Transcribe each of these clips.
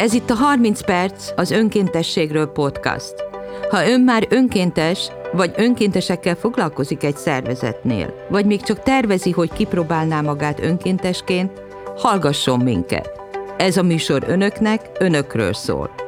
Ez itt a 30 perc az önkéntességről podcast. Ha ön már önkéntes, vagy önkéntesekkel foglalkozik egy szervezetnél, vagy még csak tervezi, hogy kipróbálná magát önkéntesként, hallgasson minket. Ez a műsor önöknek, önökről szól.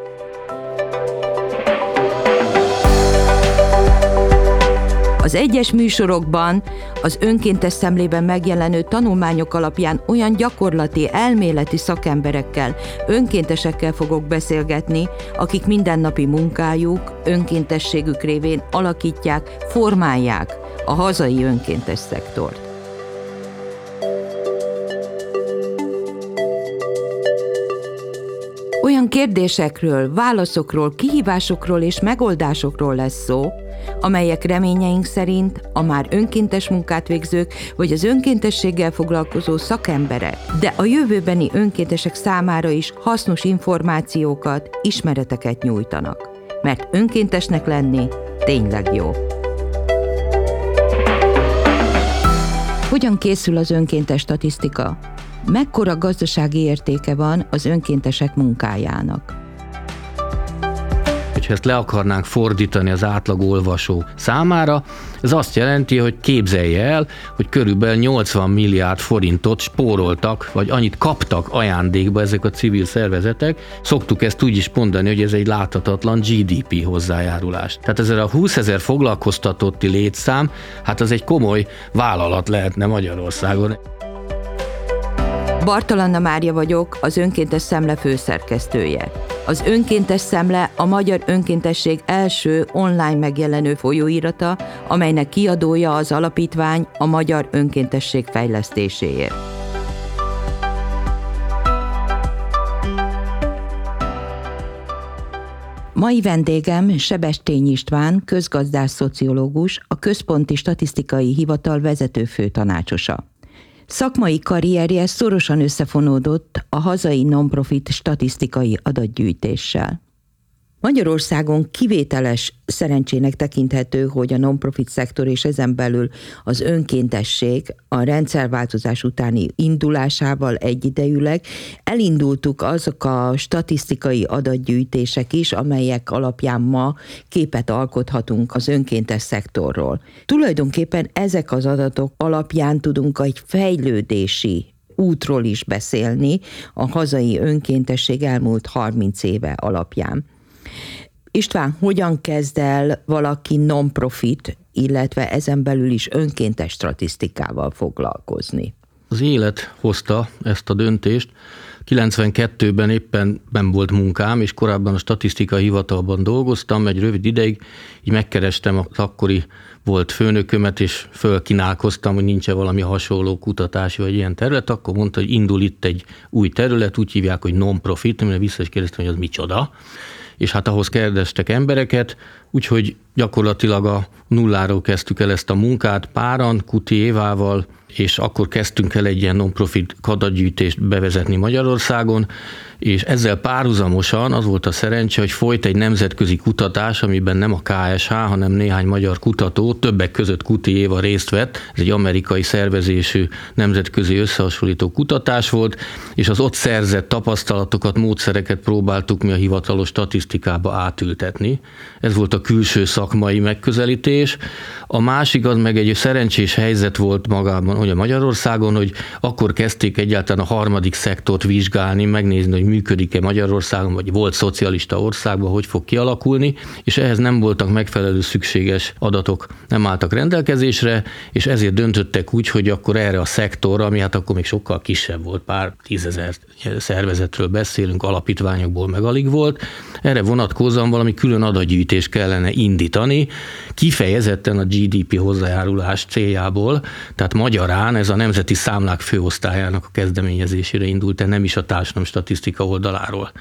Az egyes műsorokban az önkéntes szemlében megjelenő tanulmányok alapján olyan gyakorlati, elméleti szakemberekkel, önkéntesekkel fogok beszélgetni, akik mindennapi munkájuk, önkéntességük révén alakítják, formálják a hazai önkéntes szektort. Kérdésekről, válaszokról, kihívásokról és megoldásokról lesz szó, amelyek reményeink szerint a már önkéntes munkát végzők vagy az önkéntességgel foglalkozó szakemberek, de a jövőbeni önkéntesek számára is hasznos információkat, ismereteket nyújtanak. Mert önkéntesnek lenni tényleg jó. Hogyan készül az önkéntes statisztika? Mekkora gazdasági értéke van az önkéntesek munkájának? hogyha ezt le akarnánk fordítani az átlag olvasó számára, ez azt jelenti, hogy képzelje el, hogy körülbelül 80 milliárd forintot spóroltak, vagy annyit kaptak ajándékba ezek a civil szervezetek. Szoktuk ezt úgy is mondani, hogy ez egy láthatatlan GDP hozzájárulás. Tehát ezzel a 20 ezer foglalkoztatotti létszám, hát az egy komoly vállalat lehetne Magyarországon. Bartalanna Mária vagyok, az Önkéntes Szemle főszerkesztője. Az Önkéntes Szemle a Magyar Önkéntesség első online megjelenő folyóirata, amelynek kiadója az alapítvány a Magyar Önkéntesség fejlesztéséért. Mai vendégem Sebestény István, közgazdás szociológus, a Központi Statisztikai Hivatal vezető főtanácsosa. Szakmai karrierje szorosan összefonódott a hazai nonprofit statisztikai adatgyűjtéssel. Magyarországon kivételes szerencsének tekinthető, hogy a non-profit szektor és ezen belül az önkéntesség a rendszerváltozás utáni indulásával egyidejűleg elindultuk azok a statisztikai adatgyűjtések is, amelyek alapján ma képet alkothatunk az önkéntes szektorról. Tulajdonképpen ezek az adatok alapján tudunk egy fejlődési útról is beszélni a hazai önkéntesség elmúlt 30 éve alapján. István, hogyan kezd el valaki non-profit, illetve ezen belül is önkéntes statisztikával foglalkozni? Az élet hozta ezt a döntést. 92-ben éppen nem volt munkám, és korábban a statisztikai hivatalban dolgoztam, egy rövid ideig, így megkerestem az akkori volt főnökömet, és fölkinálkoztam, hogy nincs valami hasonló kutatási vagy ilyen terület, akkor mondta, hogy indul itt egy új terület, úgy hívják, hogy non-profit, amire vissza is kérdeztem, hogy az micsoda és hát ahhoz kérdeztek embereket, úgyhogy gyakorlatilag a nulláról kezdtük el ezt a munkát páran, Kuti Évával, és akkor kezdtünk el egy ilyen non-profit kadatgyűjtést bevezetni Magyarországon, és ezzel párhuzamosan az volt a szerencse, hogy folyt egy nemzetközi kutatás, amiben nem a KSH, hanem néhány magyar kutató, többek között Kuti Éva részt vett, ez egy amerikai szervezésű nemzetközi összehasonlító kutatás volt, és az ott szerzett tapasztalatokat, módszereket próbáltuk mi a hivatalos statisztikába átültetni. Ez volt a külső szakmai megközelítés. A másik az meg egy szerencsés helyzet volt magában, hogy a Magyarországon, hogy akkor kezdték egyáltalán a harmadik szektort vizsgálni, megnézni, hogy működik-e Magyarországon, vagy volt szocialista országban, hogy fog kialakulni, és ehhez nem voltak megfelelő szükséges adatok, nem álltak rendelkezésre, és ezért döntöttek úgy, hogy akkor erre a szektorra, ami hát akkor még sokkal kisebb volt, pár tízezer szervezetről beszélünk, alapítványokból meg alig volt, erre vonatkozóan valami külön adatgyűjtést kellene indítani, kifejezetten a GDP hozzájárulás céljából, tehát magyarán ez a Nemzeti Számlák Főosztályának a kezdeményezésére indult, de nem is a társadalom statisztika oldaláról.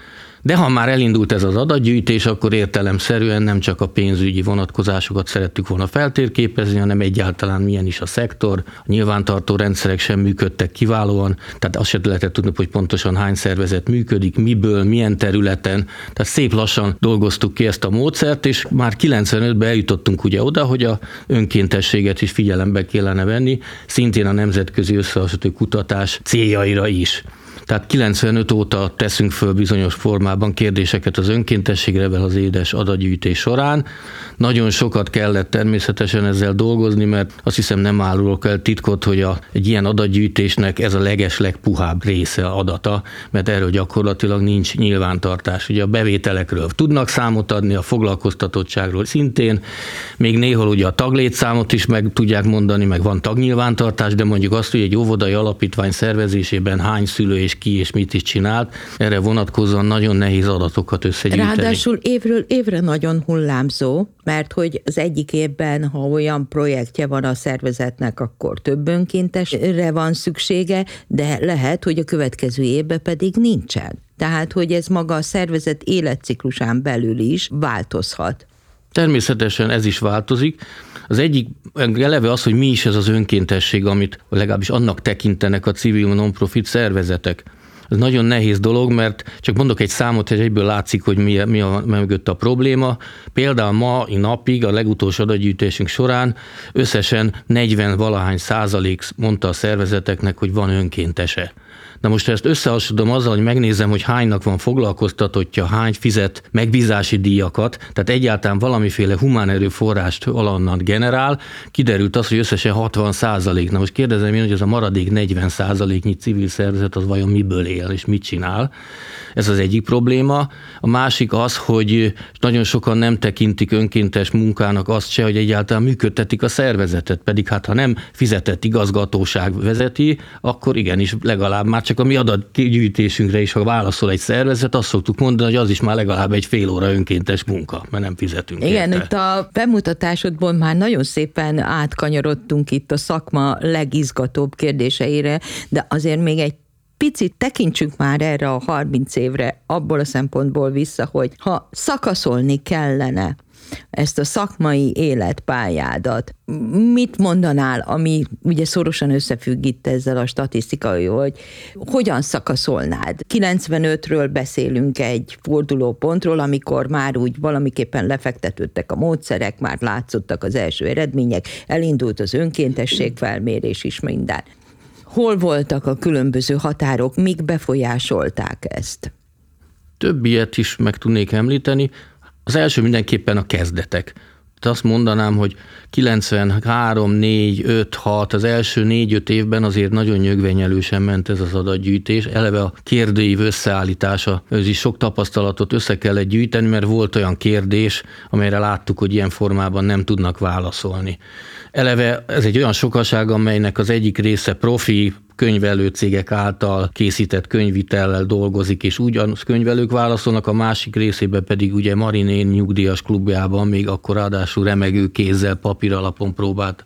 De ha már elindult ez az adatgyűjtés, akkor értelemszerűen nem csak a pénzügyi vonatkozásokat szerettük volna feltérképezni, hanem egyáltalán milyen is a szektor. A nyilvántartó rendszerek sem működtek kiválóan, tehát azt sem lehetett tudni, hogy pontosan hány szervezet működik, miből, milyen területen. Tehát szép lassan dolgoztuk ki ezt a módszert, és már 95-ben eljutottunk ugye oda, hogy a önkéntességet is figyelembe kellene venni, szintén a nemzetközi összehasonlító kutatás céljaira is. Tehát 95 óta teszünk föl bizonyos formában kérdéseket az önkéntességre az édes adatgyűjtés során. Nagyon sokat kellett természetesen ezzel dolgozni, mert azt hiszem nem árulok el titkot, hogy a, egy ilyen adatgyűjtésnek ez a leges legpuhább része adata, mert erről gyakorlatilag nincs nyilvántartás. Ugye a bevételekről tudnak számot adni, a foglalkoztatottságról szintén, még néhol ugye a taglétszámot is meg tudják mondani, meg van tagnyilvántartás, de mondjuk azt, hogy egy óvodai alapítvány szervezésében hány szülő és ki és mit is csinált, erre vonatkozóan nagyon nehéz adatokat összegyűjteni. Ráadásul évről évre nagyon hullámzó, mert hogy az egyik évben, ha olyan projektje van a szervezetnek, akkor több önkéntesre van szüksége, de lehet, hogy a következő évben pedig nincsen. Tehát, hogy ez maga a szervezet életciklusán belül is változhat. Természetesen ez is változik. Az egyik eleve az, hogy mi is ez az önkéntesség, amit legalábbis annak tekintenek a civil non-profit szervezetek. Ez nagyon nehéz dolog, mert csak mondok egy számot, hogy egyből látszik, hogy mi, mi a mögött a probléma. Például ma napig, a legutolsó adatgyűjtésünk során összesen 40 valahány százalék mondta a szervezeteknek, hogy van önkéntese. Na most ezt összehasonlítom azzal, hogy megnézem, hogy hánynak van foglalkoztatottja, hány fizet megbízási díjakat, tehát egyáltalán valamiféle humán erőforrást valonnan generál, kiderült az, hogy összesen 60 százalék. Na most kérdezem én, hogy ez a maradék 40 százaléknyi civil szervezet az vajon miből él és mit csinál. Ez az egyik probléma. A másik az, hogy nagyon sokan nem tekintik önkéntes munkának azt se, hogy egyáltalán működtetik a szervezetet, pedig hát ha nem fizetett igazgatóság vezeti, akkor igenis legalább már csak a mi adatgyűjtésünkre is, ha válaszol egy szervezet, azt szoktuk mondani, hogy az is már legalább egy fél óra önkéntes munka, mert nem fizetünk Igen, érte. itt a bemutatásodból már nagyon szépen átkanyarodtunk itt a szakma legizgatóbb kérdéseire, de azért még egy picit tekintsünk már erre a 30 évre abból a szempontból vissza, hogy ha szakaszolni kellene ezt a szakmai életpályádat. Mit mondanál, ami ugye szorosan összefügg itt ezzel a statisztikai, hogy hogyan szakaszolnád? 95-ről beszélünk egy fordulópontról, amikor már úgy valamiképpen lefektetődtek a módszerek, már látszottak az első eredmények, elindult az önkéntesség felmérés is minden. Hol voltak a különböző határok, mik befolyásolták ezt? Több ilyet is meg tudnék említeni. Az első mindenképpen a kezdetek. De azt mondanám, hogy 93, 4, 5, 6, az első 4-5 évben azért nagyon nyögvenyelősen ment ez az adatgyűjtés. Eleve a kérdőív összeállítása, ez is sok tapasztalatot össze kellett gyűjteni, mert volt olyan kérdés, amelyre láttuk, hogy ilyen formában nem tudnak válaszolni. Eleve ez egy olyan sokaság, amelynek az egyik része profi, könyvelő cégek által készített könyvitellel dolgozik, és ugyan könyvelők válaszolnak, a másik részében pedig ugye Marinén nyugdíjas klubjában még akkor ráadásul remegő kézzel, papír alapon próbált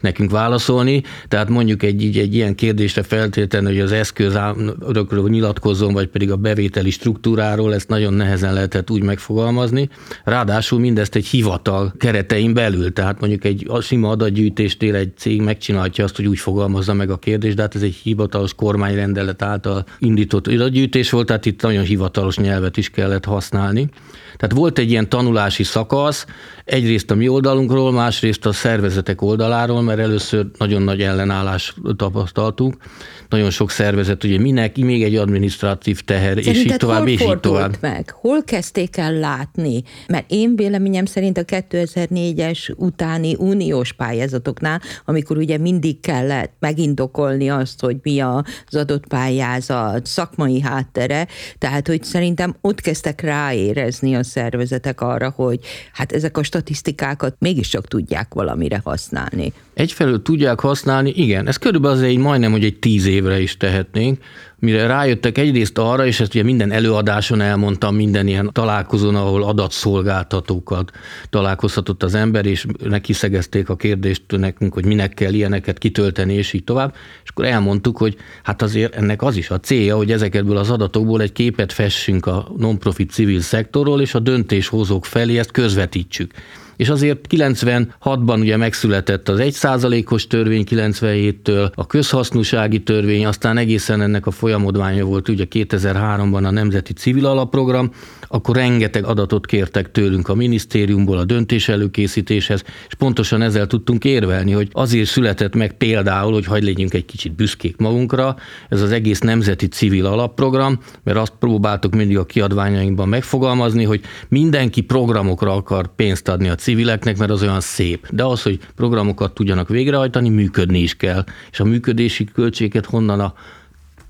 nekünk válaszolni. Tehát mondjuk egy, egy, egy ilyen kérdésre feltétlenül, hogy az eszközről nyilatkozzon, vagy pedig a bevételi struktúráról, ezt nagyon nehezen lehetett úgy megfogalmazni. Ráadásul mindezt egy hivatal keretein belül, tehát mondjuk egy sima adatgyűjtéstél egy cég megcsinálja azt, hogy úgy fogalmazza meg a kérdést, de hát ez egy hivatalos kormányrendelet által indított adatgyűjtés volt, tehát itt nagyon hivatalos nyelvet is kellett használni. Tehát volt egy ilyen tanulási szakasz, egyrészt a mi oldalunkról, másrészt a szervezetek oldaláról, mert először nagyon nagy ellenállás tapasztaltunk. Nagyon sok szervezet, ugye minek, még egy adminisztratív teher, Szerinted és így tovább, hol és így tovább. meg? Hol kezdték el látni? Mert én véleményem szerint a 2004-es utáni uniós pályázatoknál, amikor ugye mindig kellett megindokolni azt, hogy mi az adott pályázat, szakmai háttere, tehát hogy szerintem ott kezdtek ráérezni a szervezetek arra, hogy hát ezek a statisztikákat mégiscsak tudják valamire használni. Egyfelől tudják használni, igen, ez körülbelül azért egy majdnem, hogy egy tíz évre is tehetnénk, mire rájöttek egyrészt arra, és ezt ugye minden előadáson elmondtam, minden ilyen találkozón, ahol adatszolgáltatókat találkozhatott az ember, és neki szegezték a kérdést nekünk, hogy minek kell ilyeneket kitölteni, és így tovább. És akkor elmondtuk, hogy hát azért ennek az is a célja, hogy ezekből az adatokból egy képet fessünk a non-profit civil szektorról, és a döntéshozók felé ezt közvetítsük. És azért 96-ban ugye megszületett az 1%-os törvény 97-től, a közhasznúsági törvény, aztán egészen ennek a folyamodványa volt ugye 2003-ban a Nemzeti Civil Alapprogram, akkor rengeteg adatot kértek tőlünk a minisztériumból a döntés előkészítéshez, és pontosan ezzel tudtunk érvelni, hogy azért született meg például, hogy hagyd legyünk egy kicsit büszkék magunkra, ez az egész Nemzeti Civil Alapprogram, mert azt próbáltuk mindig a kiadványainkban megfogalmazni, hogy mindenki programokra akar pénzt adni a civileknek, mert az olyan szép. De az, hogy programokat tudjanak végrehajtani, működni is kell. És a működési költséget honnan a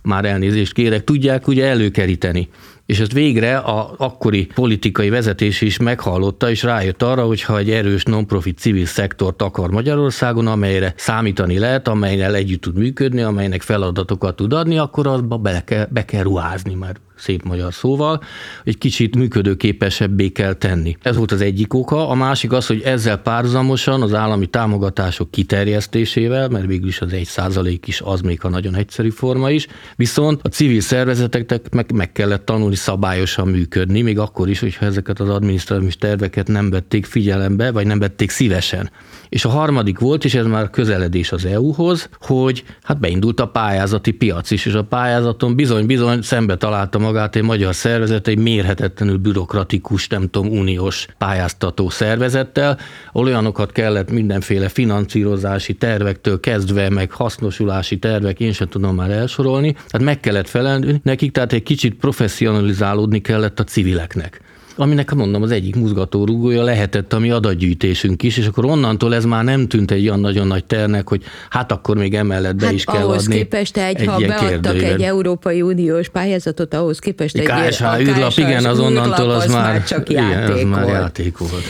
már elnézést kérek, tudják ugye előkeríteni. És ezt végre a akkori politikai vezetés is meghallotta, és rájött arra, hogy ha egy erős non-profit civil szektort akar Magyarországon, amelyre számítani lehet, amelyen együtt tud működni, amelynek feladatokat tud adni, akkor azba be kell, be kell ruházni, mert szép magyar szóval, egy kicsit működőképesebbé kell tenni. Ez volt az egyik oka. A másik az, hogy ezzel párhuzamosan az állami támogatások kiterjesztésével, mert végül is az egy százalék is az még a nagyon egyszerű forma is, viszont a civil szervezeteknek meg, meg kellett tanulni szabályosan működni, még akkor is, hogyha ezeket az adminisztratív terveket nem vették figyelembe, vagy nem vették szívesen. És a harmadik volt, és ez már közeledés az EU-hoz, hogy hát beindult a pályázati piac is, és a pályázaton bizony-bizony szembe találta magát egy magyar szervezet, egy mérhetetlenül bürokratikus, nem tudom, uniós pályáztató szervezettel, olyanokat kellett mindenféle finanszírozási tervektől kezdve, meg hasznosulási tervek, én sem tudom már elsorolni, tehát meg kellett felelni nekik, tehát egy kicsit professzionalizálódni kellett a civileknek aminek mondom az egyik mozgatórugója lehetett a mi adatgyűjtésünk is, és akkor onnantól ez már nem tűnt egy olyan nagyon nagy ternek, hogy hát akkor még emellett be hát is kell ahhoz adni. képest egy, egy ha beadtak kérdőívet. egy Európai Uniós pályázatot, ahhoz képest egy KSH a űrlap, KSH igen, az onnantól az, már, csak igen, játék az már játék volt.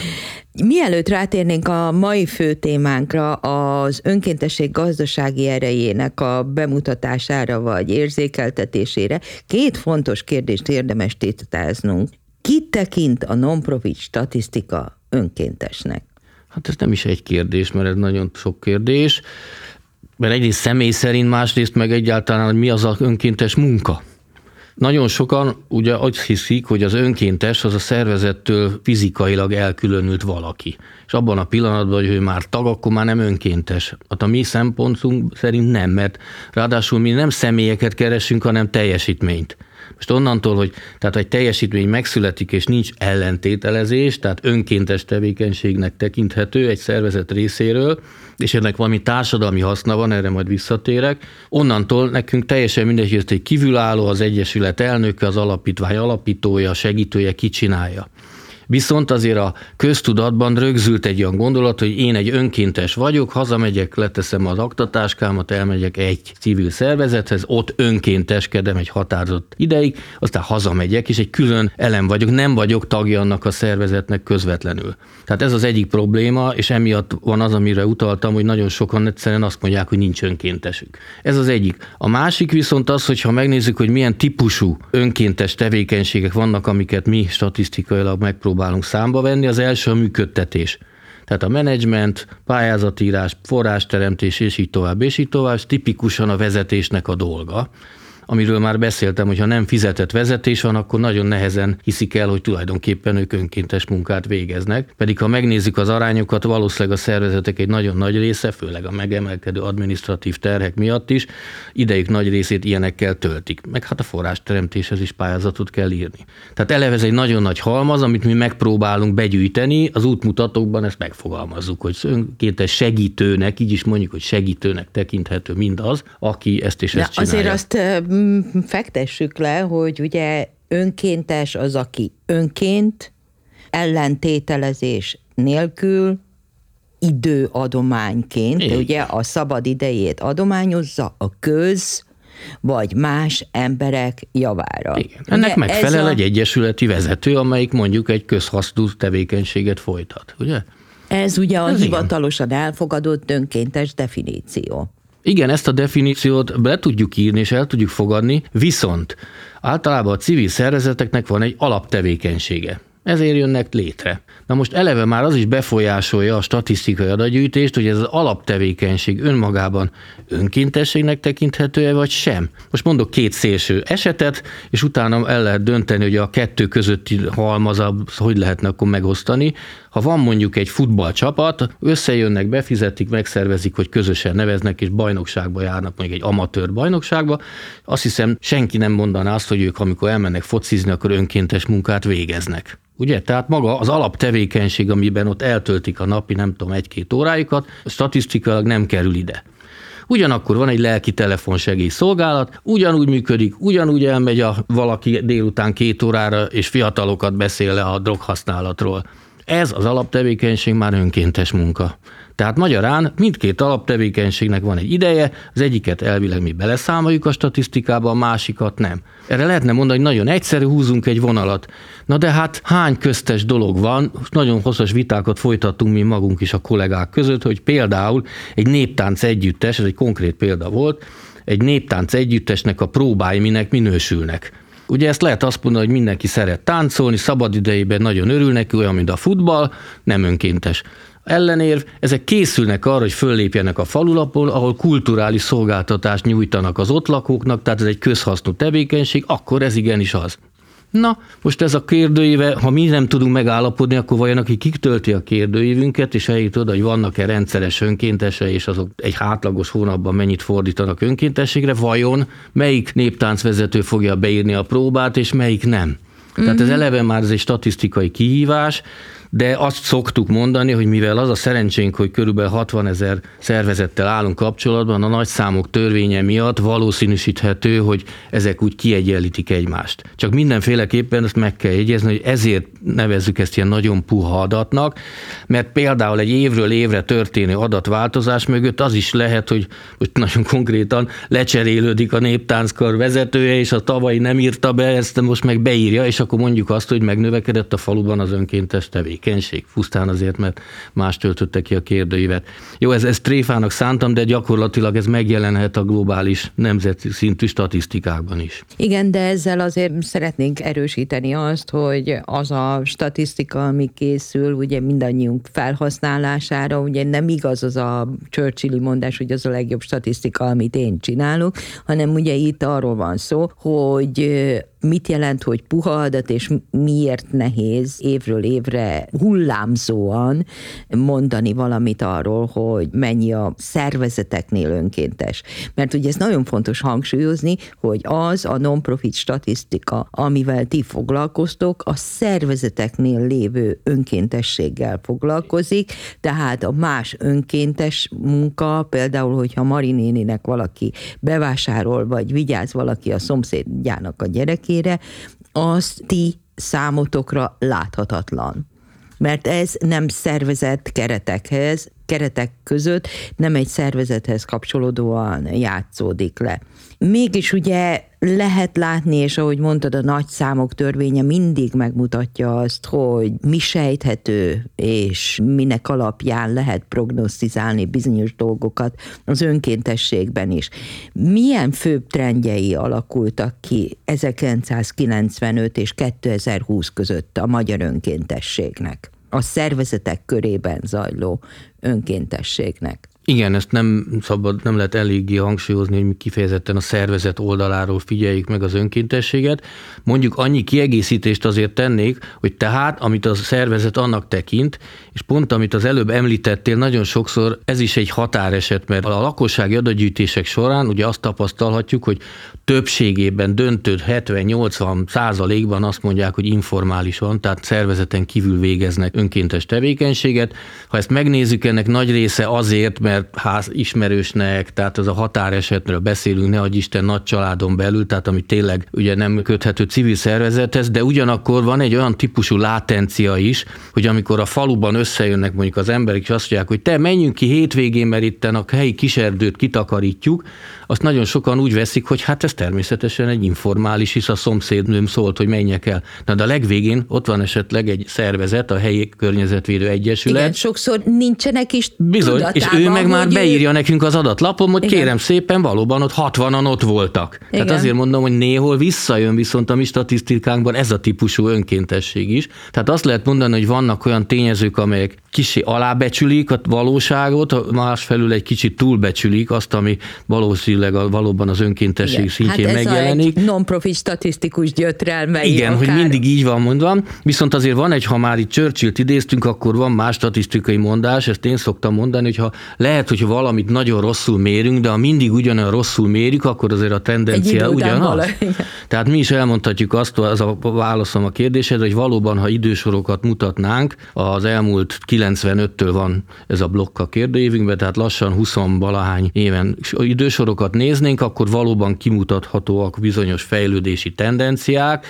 Mielőtt rátérnénk a mai fő témánkra, az önkéntesség gazdasági erejének a bemutatására vagy érzékeltetésére, két fontos kérdést érdemes tisztáznunk. Ki tekint a non-profit statisztika önkéntesnek? Hát ez nem is egy kérdés, mert ez nagyon sok kérdés. Mert egyrészt személy szerint, másrészt meg egyáltalán, hogy mi az az önkéntes munka. Nagyon sokan ugye azt hiszik, hogy az önkéntes az a szervezettől fizikailag elkülönült valaki. És abban a pillanatban, hogy ő már tag, akkor már nem önkéntes. Hát a mi szempontunk szerint nem, mert ráadásul mi nem személyeket keresünk, hanem teljesítményt. Most onnantól, hogy tehát egy teljesítmény megszületik, és nincs ellentételezés, tehát önkéntes tevékenységnek tekinthető egy szervezet részéről, és ennek valami társadalmi haszna van, erre majd visszatérek. Onnantól nekünk teljesen mindegy, hogy egy kívülálló, az Egyesület elnöke, az alapítvány alapítója, segítője kicsinálja. Viszont azért a köztudatban rögzült egy olyan gondolat, hogy én egy önkéntes vagyok, hazamegyek, leteszem az aktatáskámat, elmegyek egy civil szervezethez, ott önkénteskedem egy határozott ideig, aztán hazamegyek, és egy külön elem vagyok, nem vagyok tagja annak a szervezetnek közvetlenül. Tehát ez az egyik probléma, és emiatt van az, amire utaltam, hogy nagyon sokan egyszerűen azt mondják, hogy nincs önkéntesük. Ez az egyik. A másik viszont az, hogy ha megnézzük, hogy milyen típusú önkéntes tevékenységek vannak, amiket mi statisztikailag megpróbálunk számba venni, az első a működtetés. Tehát a menedzsment, pályázatírás, forrásteremtés, és így tovább, és így tovább, ez tipikusan a vezetésnek a dolga amiről már beszéltem, hogy ha nem fizetett vezetés van, akkor nagyon nehezen hiszik el, hogy tulajdonképpen ők önkéntes munkát végeznek. Pedig ha megnézzük az arányokat, valószínűleg a szervezetek egy nagyon nagy része, főleg a megemelkedő administratív terhek miatt is, idejük nagy részét ilyenekkel töltik. Meg hát a forrásteremtéshez is pályázatot kell írni. Tehát eleve ez egy nagyon nagy halmaz, amit mi megpróbálunk begyűjteni, az útmutatókban ezt megfogalmazzuk, hogy önkéntes segítőnek, így is mondjuk, hogy segítőnek tekinthető mindaz, aki ezt és De ezt csinálja. azért azt fektessük le, hogy ugye önkéntes az, aki önként, ellentételezés nélkül, időadományként, Igen. ugye a szabad idejét adományozza a köz, vagy más emberek javára. Igen. Ennek Ugye megfelel ez a- egy egyesületi vezető, amelyik mondjuk egy közhasznú tevékenységet folytat, ugye? Ez ugye a Ez igen. hivatalosan elfogadott önkéntes definíció. Igen, ezt a definíciót be tudjuk írni és el tudjuk fogadni, viszont általában a civil szervezeteknek van egy alaptevékenysége. Ezért jönnek létre. Na most eleve már az is befolyásolja a statisztikai adatgyűjtést, hogy ez az alaptevékenység önmagában önkéntességnek tekinthető-e, vagy sem. Most mondok két szélső esetet, és utána el lehet dönteni, hogy a kettő közötti halmazab hogy lehetne akkor megosztani. Ha van mondjuk egy futballcsapat, összejönnek, befizetik, megszervezik, hogy közösen neveznek, és bajnokságba járnak, mondjuk egy amatőr bajnokságba, azt hiszem senki nem mondaná azt, hogy ők amikor elmennek focizni, akkor önkéntes munkát végeznek. Ugye? Tehát maga az alaptevékenység, amiben ott eltöltik a napi, nem tudom, egy-két órájukat, statisztikailag nem kerül ide. Ugyanakkor van egy lelki telefonsegély szolgálat, ugyanúgy működik, ugyanúgy elmegy a valaki délután két órára, és fiatalokat beszél le a droghasználatról. Ez az alaptevékenység már önkéntes munka. Tehát magyarán mindkét alaptevékenységnek van egy ideje, az egyiket elvileg mi beleszámoljuk a statisztikába, a másikat nem. Erre lehetne mondani, hogy nagyon egyszerű, húzunk egy vonalat. Na de hát hány köztes dolog van, nagyon hosszas vitákat folytattunk mi magunk is a kollégák között, hogy például egy néptánc együttes, ez egy konkrét példa volt, egy néptánc együttesnek a próbái minek minősülnek. Ugye ezt lehet azt mondani, hogy mindenki szeret táncolni, szabadidejében nagyon örül neki, olyan, mint a futball, nem önkéntes ellenérv, ezek készülnek arra, hogy föllépjenek a falulapon, ahol kulturális szolgáltatást nyújtanak az ott lakóknak, tehát ez egy közhasznú tevékenység, akkor ez igenis az. Na, most ez a kérdőíve, ha mi nem tudunk megállapodni, akkor vajon aki kik tölti a kérdőívünket, és eljut oda, hogy vannak-e rendszeres önkéntese, és azok egy hátlagos hónapban mennyit fordítanak önkéntességre, vajon melyik néptáncvezető fogja beírni a próbát, és melyik nem. Mm-hmm. Tehát ez mhm. eleve már ez egy statisztikai kihívás, de azt szoktuk mondani, hogy mivel az a szerencsénk, hogy körülbelül 60 ezer szervezettel állunk kapcsolatban, a nagy számok törvénye miatt valószínűsíthető, hogy ezek úgy kiegyenlítik egymást. Csak mindenféleképpen ezt meg kell jegyezni, hogy ezért nevezzük ezt ilyen nagyon puha adatnak, mert például egy évről évre történő adatváltozás mögött az is lehet, hogy most nagyon konkrétan lecserélődik a néptánckar vezetője, és a tavalyi nem írta be, ezt most meg beírja, és akkor mondjuk azt, hogy megnövekedett a faluban az önkéntes tevékenység tevékenység, pusztán azért, mert más töltötte ki a kérdőívet. Jó, ez, ez tréfának szántam, de gyakorlatilag ez megjelenhet a globális nemzeti szintű statisztikákban is. Igen, de ezzel azért szeretnénk erősíteni azt, hogy az a statisztika, ami készül, ugye mindannyiunk felhasználására, ugye nem igaz az a Churchilli mondás, hogy az a legjobb statisztika, amit én csinálok, hanem ugye itt arról van szó, hogy mit jelent, hogy puha adat, és miért nehéz évről évre hullámzóan mondani valamit arról, hogy mennyi a szervezeteknél önkéntes. Mert ugye ez nagyon fontos hangsúlyozni, hogy az a non-profit statisztika, amivel ti foglalkoztok, a szervezeteknél lévő önkéntességgel foglalkozik, tehát a más önkéntes munka, például, hogyha Marinéninek valaki bevásárol, vagy vigyáz valaki a szomszédjának a gyerek lelkére, az ti számotokra láthatatlan. Mert ez nem szervezett keretekhez, keretek között nem egy szervezethez kapcsolódóan játszódik le. Mégis ugye lehet látni, és ahogy mondtad, a nagy számok törvénye mindig megmutatja azt, hogy mi sejthető, és minek alapján lehet prognosztizálni bizonyos dolgokat az önkéntességben is. Milyen főbb trendjei alakultak ki 1995 és 2020 között a magyar önkéntességnek? a szervezetek körében zajló önkéntességnek. Igen, ezt nem szabad, nem lehet eléggé hangsúlyozni, hogy mi kifejezetten a szervezet oldaláról figyeljük meg az önkéntességet. Mondjuk annyi kiegészítést azért tennék, hogy tehát, amit a szervezet annak tekint, és pont amit az előbb említettél, nagyon sokszor ez is egy határeset, mert a lakossági adatgyűjtések során ugye azt tapasztalhatjuk, hogy többségében döntő 70-80 százalékban azt mondják, hogy informális van, tehát szervezeten kívül végeznek önkéntes tevékenységet. Ha ezt megnézzük, ennek nagy része azért, mert ház ismerősnek, tehát az a határesetről beszélünk, ne Isten nagy családon belül, tehát ami tényleg ugye nem köthető civil szervezethez, de ugyanakkor van egy olyan típusú látencia is, hogy amikor a faluban összejönnek mondjuk az emberek, és azt mondják, hogy te menjünk ki hétvégén, mert itt a helyi kiserdőt kitakarítjuk, azt nagyon sokan úgy veszik, hogy hát ez természetesen egy informális, hisz a szomszédnőm szólt, hogy menjek el. Na de a legvégén ott van esetleg egy szervezet, a helyi környezetvédő egyesület. Igen, sokszor nincsenek is Bizony, és ő meg már beírja nekünk az adatlapom, hogy Igen. kérem szépen, valóban ott 60-an ott voltak. Tehát Igen. azért mondom, hogy néhol visszajön viszont a mi statisztikánkban ez a típusú önkéntesség is. Tehát azt lehet mondani, hogy vannak olyan tényezők, amelyek kicsi alábecsülik a valóságot, másfelül egy kicsit túlbecsülik azt, ami valószínűleg a, valóban az önkéntesség Igen. szintjén hát ez megjelenik. a egy non-profit statisztikus gyötrelmei Igen, akár. hogy mindig így van mondva, viszont azért van egy, ha már itt Churchill-t idéztünk, akkor van más statisztikai mondás, ezt én szoktam mondani, hogy ha lehet, hogy valamit nagyon rosszul mérünk, de ha mindig ugyanolyan rosszul mérjük, akkor azért a tendencia ugyanaz. vala-. Tehát mi is elmondhatjuk azt, az a válaszom a kérdésedre, hogy valóban, ha idősorokat mutatnánk, az elmúlt 95-től van ez a blokk a kérdőívünkben, tehát lassan 20 valahány éven idősorokat néznénk, akkor valóban kimutathatóak bizonyos fejlődési tendenciák,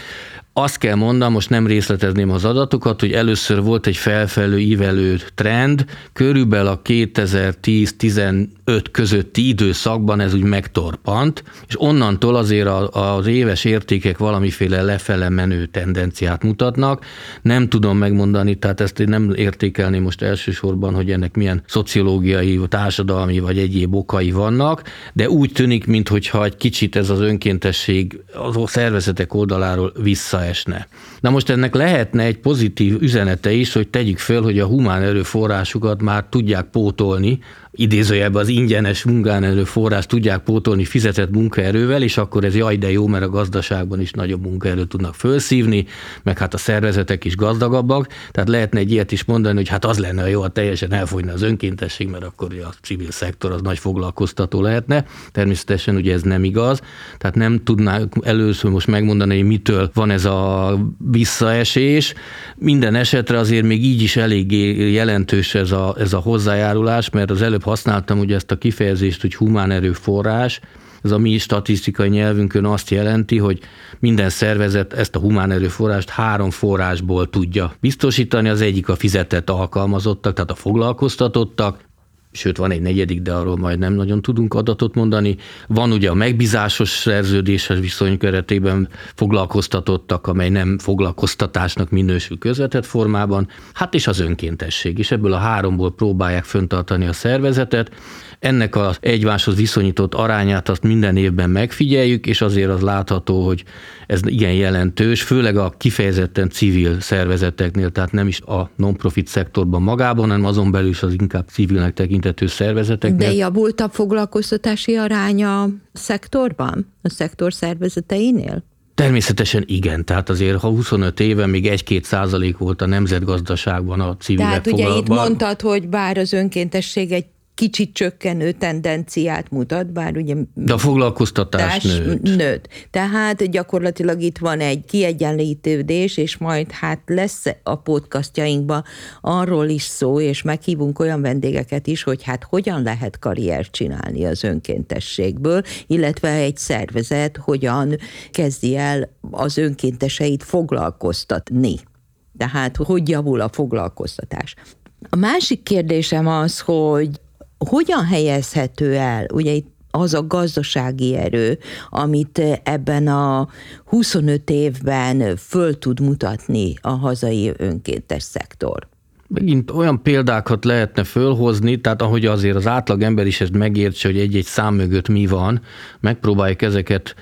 azt kell mondanom, most nem részletezném az adatokat, hogy először volt egy felfelő ívelő trend, körülbelül a 2010-15 közötti időszakban ez úgy megtorpant, és onnantól azért az éves értékek valamiféle lefele menő tendenciát mutatnak. Nem tudom megmondani, tehát ezt én nem értékelném most elsősorban, hogy ennek milyen szociológiai, társadalmi vagy egyéb okai vannak, de úgy tűnik, mintha egy kicsit ez az önkéntesség az szervezetek oldaláról leesne. Na most ennek lehetne egy pozitív üzenete is, hogy tegyük föl, hogy a humán erőforrásukat már tudják pótolni, idézőjelben az ingyenes munkánerő forrás tudják pótolni fizetett munkaerővel, és akkor ez jaj, de jó, mert a gazdaságban is nagyobb munkaerőt tudnak felszívni, meg hát a szervezetek is gazdagabbak, tehát lehetne egy ilyet is mondani, hogy hát az lenne jó, ha teljesen elfogyna az önkéntesség, mert akkor a civil szektor az nagy foglalkoztató lehetne. Természetesen ugye ez nem igaz, tehát nem tudnánk először most megmondani, hogy mitől van ez a visszaesés. Minden esetre azért még így is eléggé jelentős ez a, ez a hozzájárulás, mert az előbb használtam ugye ezt a kifejezést, hogy humán erőforrás, ez a mi statisztikai nyelvünkön azt jelenti, hogy minden szervezet ezt a humán erőforrást három forrásból tudja biztosítani. Az egyik a fizetett alkalmazottak, tehát a foglalkoztatottak, sőt van egy negyedik, de arról majd nem nagyon tudunk adatot mondani. Van ugye a megbízásos szerződéses viszony keretében foglalkoztatottak, amely nem foglalkoztatásnak minősül közvetett formában, hát és az önkéntesség, és ebből a háromból próbálják föntartani a szervezetet. Ennek az egymáshoz viszonyított arányát azt minden évben megfigyeljük, és azért az látható, hogy ez igen jelentős, főleg a kifejezetten civil szervezeteknél, tehát nem is a non-profit szektorban magában, hanem azon belül is az inkább civilnek tekintető szervezeteknél. De javult a foglalkoztatási aránya a szektorban, a szektor szervezeteinél? Természetesen igen, tehát azért ha 25 éve még 1-2 százalék volt a nemzetgazdaságban a civilek Tehát ugye itt mondtad, hogy bár az önkéntesség egy kicsit csökkenő tendenciát mutat, bár ugye De a foglalkoztatás nőtt. nőtt. Tehát gyakorlatilag itt van egy kiegyenlítődés, és majd hát lesz a podcastjainkban arról is szó, és meghívunk olyan vendégeket is, hogy hát hogyan lehet karriert csinálni az önkéntességből, illetve egy szervezet hogyan kezdi el az önkénteseit foglalkoztatni. Tehát hogy javul a foglalkoztatás. A másik kérdésem az, hogy hogyan helyezhető el, ugye itt az a gazdasági erő, amit ebben a 25 évben föl tud mutatni a hazai önkéntes szektor. Megint olyan példákat lehetne fölhozni, tehát ahogy azért az átlag ember is ezt megértse, hogy egy-egy szám mögött mi van, megpróbáljuk ezeket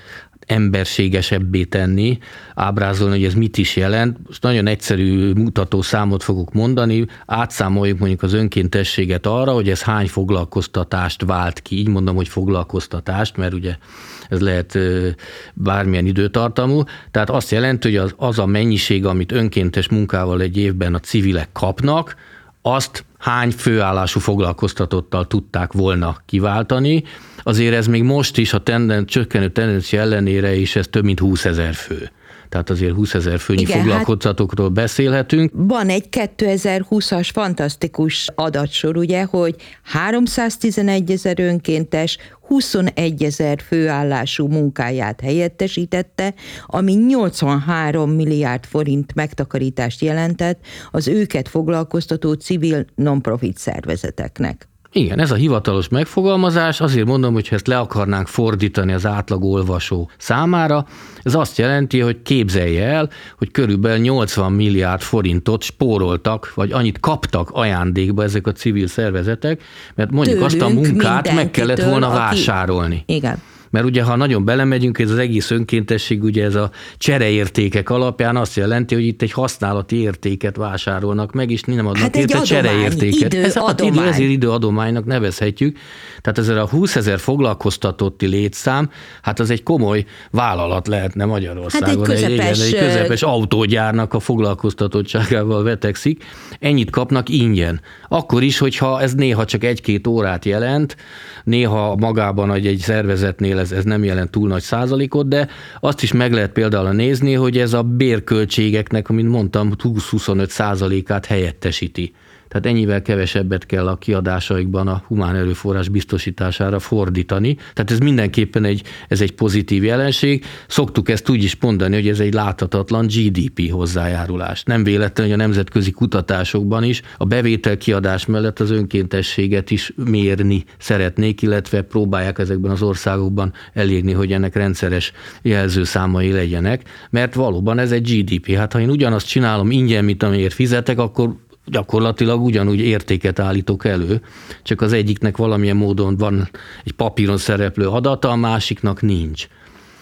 emberségesebbé tenni, ábrázolni, hogy ez mit is jelent. Most nagyon egyszerű mutató számot fogok mondani, átszámoljuk mondjuk az önkéntességet arra, hogy ez hány foglalkoztatást vált ki. Így mondom, hogy foglalkoztatást, mert ugye ez lehet bármilyen időtartamú. Tehát azt jelenti, hogy az, az a mennyiség, amit önkéntes munkával egy évben a civilek kapnak, azt hány főállású foglalkoztatottal tudták volna kiváltani. Azért ez még most is a tenden, csökkenő tendencia ellenére is ez több mint 20 ezer fő. Tehát azért 20 ezer főnyi Igen, hát- foglalkoztatókról beszélhetünk. Van egy 2020-as fantasztikus adatsor, ugye, hogy 311 ezer önkéntes 21 ezer főállású munkáját helyettesítette, ami 83 milliárd forint megtakarítást jelentett az őket foglalkoztató civil non-profit szervezeteknek. Igen, ez a hivatalos megfogalmazás, azért mondom, hogy ha ezt le akarnánk fordítani az átlag olvasó számára, ez azt jelenti, hogy képzelje el, hogy körülbelül 80 milliárd forintot spóroltak, vagy annyit kaptak ajándékba ezek a civil szervezetek, mert mondjuk Tőlünk, azt a munkát meg kellett volna aki- vásárolni. Igen. Mert ugye, ha nagyon belemegyünk, ez az egész önkéntesség, ugye ez a csereértékek alapján azt jelenti, hogy itt egy használati értéket vásárolnak meg, és nem adnak Hát egy érte adomány, csereértéket. idő ez hát idő, adomány. ezért időadománynak nevezhetjük. Tehát ezzel a 20 ezer foglalkoztatotti létszám, hát az egy komoly vállalat lehetne Magyarországon. Hát egy közepes, egy, igen, egy közepes autógyárnak a foglalkoztatottságával vetekszik. Ennyit kapnak ingyen. Akkor is, hogyha ez néha csak egy-két órát jelent, néha magában egy, egy szervezetnél ez, ez nem jelent túl nagy százalékot, de azt is meg lehet például nézni, hogy ez a bérköltségeknek, amit mondtam, 20-25 százalékát helyettesíti. Tehát ennyivel kevesebbet kell a kiadásaikban a humán erőforrás biztosítására fordítani. Tehát ez mindenképpen egy, ez egy pozitív jelenség. Szoktuk ezt úgy is mondani, hogy ez egy láthatatlan GDP hozzájárulás. Nem véletlen, hogy a nemzetközi kutatásokban is a bevétel kiadás mellett az önkéntességet is mérni szeretnék, illetve próbálják ezekben az országokban elérni, hogy ennek rendszeres jelzőszámai legyenek, mert valóban ez egy GDP. Hát ha én ugyanazt csinálom ingyen, mint amiért fizetek, akkor gyakorlatilag ugyanúgy értéket állítok elő, csak az egyiknek valamilyen módon van egy papíron szereplő adata, a másiknak nincs.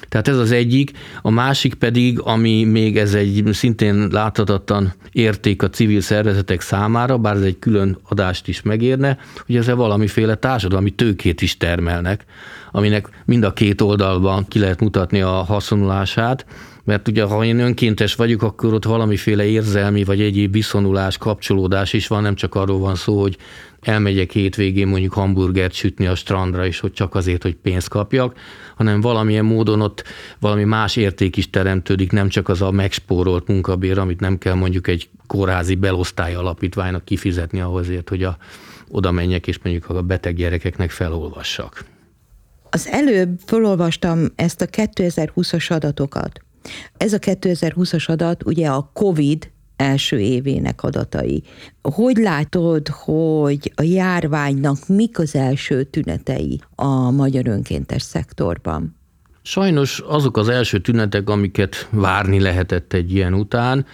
Tehát ez az egyik, a másik pedig, ami még ez egy szintén láthatatlan érték a civil szervezetek számára, bár ez egy külön adást is megérne, hogy ezzel valamiféle társadalmi tőkét is termelnek, aminek mind a két oldalban ki lehet mutatni a haszonulását, mert ugye ha én önkéntes vagyok, akkor ott valamiféle érzelmi vagy egyéb viszonulás, kapcsolódás is van, nem csak arról van szó, hogy elmegyek hétvégén mondjuk hamburgert sütni a strandra, és hogy csak azért, hogy pénzt kapjak, hanem valamilyen módon ott valami más érték is teremtődik, nem csak az a megspórolt munkabér, amit nem kell mondjuk egy kórházi belosztály alapítványnak kifizetni ahhozért, hogy a, oda menjek, és mondjuk a beteg gyerekeknek felolvassak. Az előbb felolvastam ezt a 2020-as adatokat. Ez a 2020-as adat ugye a COVID első évének adatai. Hogy látod, hogy a járványnak mik az első tünetei a magyar önkéntes szektorban? Sajnos azok az első tünetek, amiket várni lehetett egy ilyen után,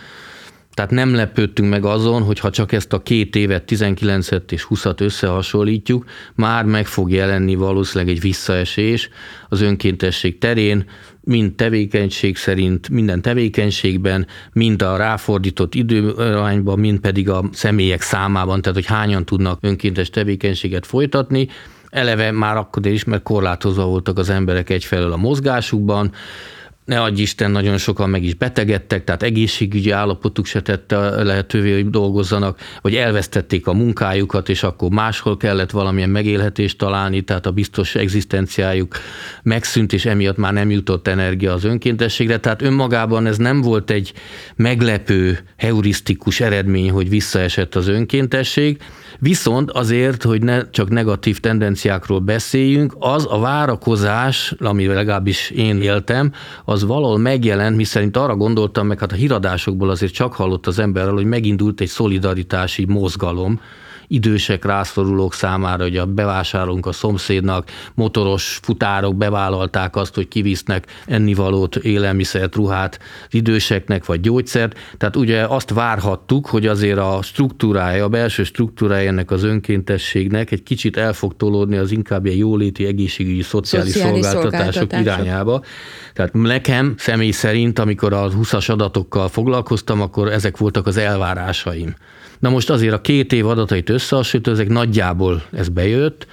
tehát nem lepődtünk meg azon, hogy ha csak ezt a két évet, 19-et és 20-at összehasonlítjuk, már meg fog jelenni valószínűleg egy visszaesés az önkéntesség terén, mind tevékenység szerint, minden tevékenységben, mind a ráfordított időarányban, mind pedig a személyek számában, tehát hogy hányan tudnak önkéntes tevékenységet folytatni. Eleve már akkor is, mert korlátozva voltak az emberek egyfelől a mozgásukban, ne adj Isten, nagyon sokan meg is betegedtek, tehát egészségügyi állapotuk se tette lehetővé, hogy dolgozzanak, vagy elvesztették a munkájukat, és akkor máshol kellett valamilyen megélhetést találni, tehát a biztos egzisztenciájuk megszűnt, és emiatt már nem jutott energia az önkéntességre. Tehát önmagában ez nem volt egy meglepő, heurisztikus eredmény, hogy visszaesett az önkéntesség, Viszont azért, hogy ne csak negatív tendenciákról beszéljünk, az a várakozás, amivel legalábbis én éltem, az valahol megjelent, miszerint arra gondoltam, meg hát a híradásokból azért csak hallott az emberrel, hogy megindult egy szolidaritási mozgalom, idősek, rászorulók számára, hogy a bevásárolunk a szomszédnak, motoros futárok bevállalták azt, hogy kivisznek ennivalót, élelmiszert, ruhát időseknek, vagy gyógyszert. Tehát ugye azt várhattuk, hogy azért a struktúrája, a belső struktúrája ennek az önkéntességnek egy kicsit el fog tolódni az inkább ilyen jóléti, egészségügyi, szociális, szociális szolgáltatások, szolgáltatások irányába. Tehát nekem személy szerint, amikor a 20-as adatokkal foglalkoztam, akkor ezek voltak az elvárásaim. Na most azért a két év adatait összehasonlítva, ezek nagyjából ez bejött,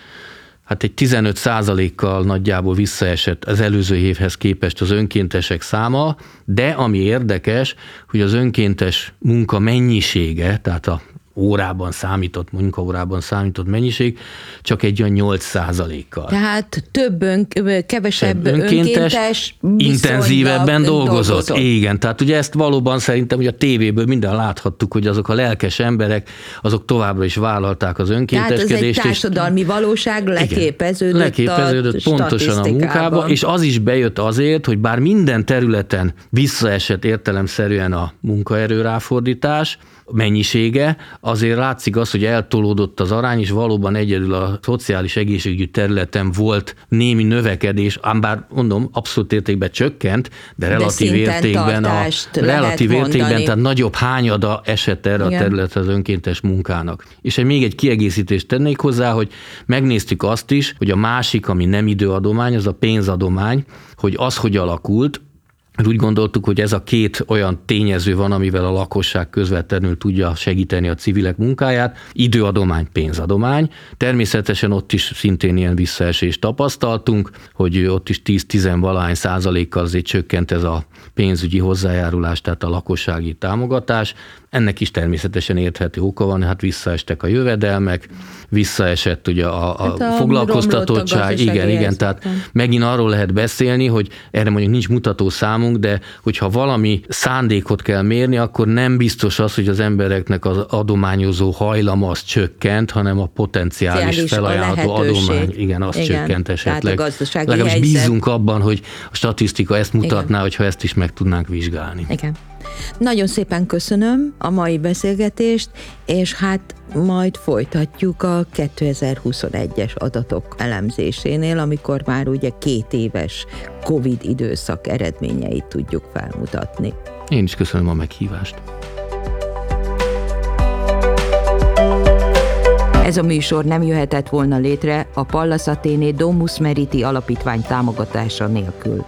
hát egy 15 százalékkal nagyjából visszaesett az előző évhez képest az önkéntesek száma, de ami érdekes, hogy az önkéntes munka mennyisége, tehát a órában számított, munkaórában számított mennyiség, csak egy olyan 8 százalékkal. Tehát több ön, kevesebb önkéntes, önkéntes intenzívebben dolgozott. dolgozott. Igen, tehát ugye ezt valóban szerintem hogy a tévéből minden láthattuk, hogy azok a lelkes emberek, azok továbbra is vállalták az önkénteskedést. Tehát ez egy társadalmi és, valóság leképeződött, leképeződött a pontosan a munkába, és az is bejött azért, hogy bár minden területen visszaesett értelemszerűen a munkaerő ráfordítás, mennyisége, azért látszik az, hogy eltolódott az arány, és valóban egyedül a szociális egészségügyi területen volt némi növekedés, ám bár mondom, abszolút értékben csökkent, de relatív de értékben, a, relatív értékben, tehát nagyobb hányada esett erre Igen. a területre az önkéntes munkának. És még egy kiegészítést tennék hozzá, hogy megnéztük azt is, hogy a másik, ami nem időadomány, az a pénzadomány, hogy az, hogy alakult, úgy gondoltuk, hogy ez a két olyan tényező van, amivel a lakosság közvetlenül tudja segíteni a civilek munkáját. Időadomány, pénzadomány. Természetesen ott is szintén ilyen visszaesést tapasztaltunk, hogy ott is 10-10 valahány százalékkal azért csökkent ez a pénzügyi hozzájárulás, tehát a lakossági támogatás. Ennek is természetesen érthető oka van, hát visszaestek a jövedelmek, visszaesett ugye a, a, hát a foglalkoztatottság, igen, igen, tehát megint arról lehet beszélni, hogy erre mondjuk nincs mutató számunk, de hogyha valami szándékot kell mérni, akkor nem biztos az, hogy az embereknek az adományozó hajlama az csökkent, hanem a potenciális felajánlható adomány, igen, az igen, csökkent esetleg. Legalábbis helyzet... bízunk abban, hogy a statisztika ezt mutatná, igen. hogyha ezt is meg tudnánk vizsgálni. Igen. Nagyon szépen köszönöm a mai beszélgetést, és hát majd folytatjuk a 2021-es adatok elemzésénél, amikor már ugye két éves COVID időszak eredményeit tudjuk felmutatni. Én is köszönöm a meghívást. Ez a műsor nem jöhetett volna létre a Pallas Athéné Domus Meriti alapítvány támogatása nélkül.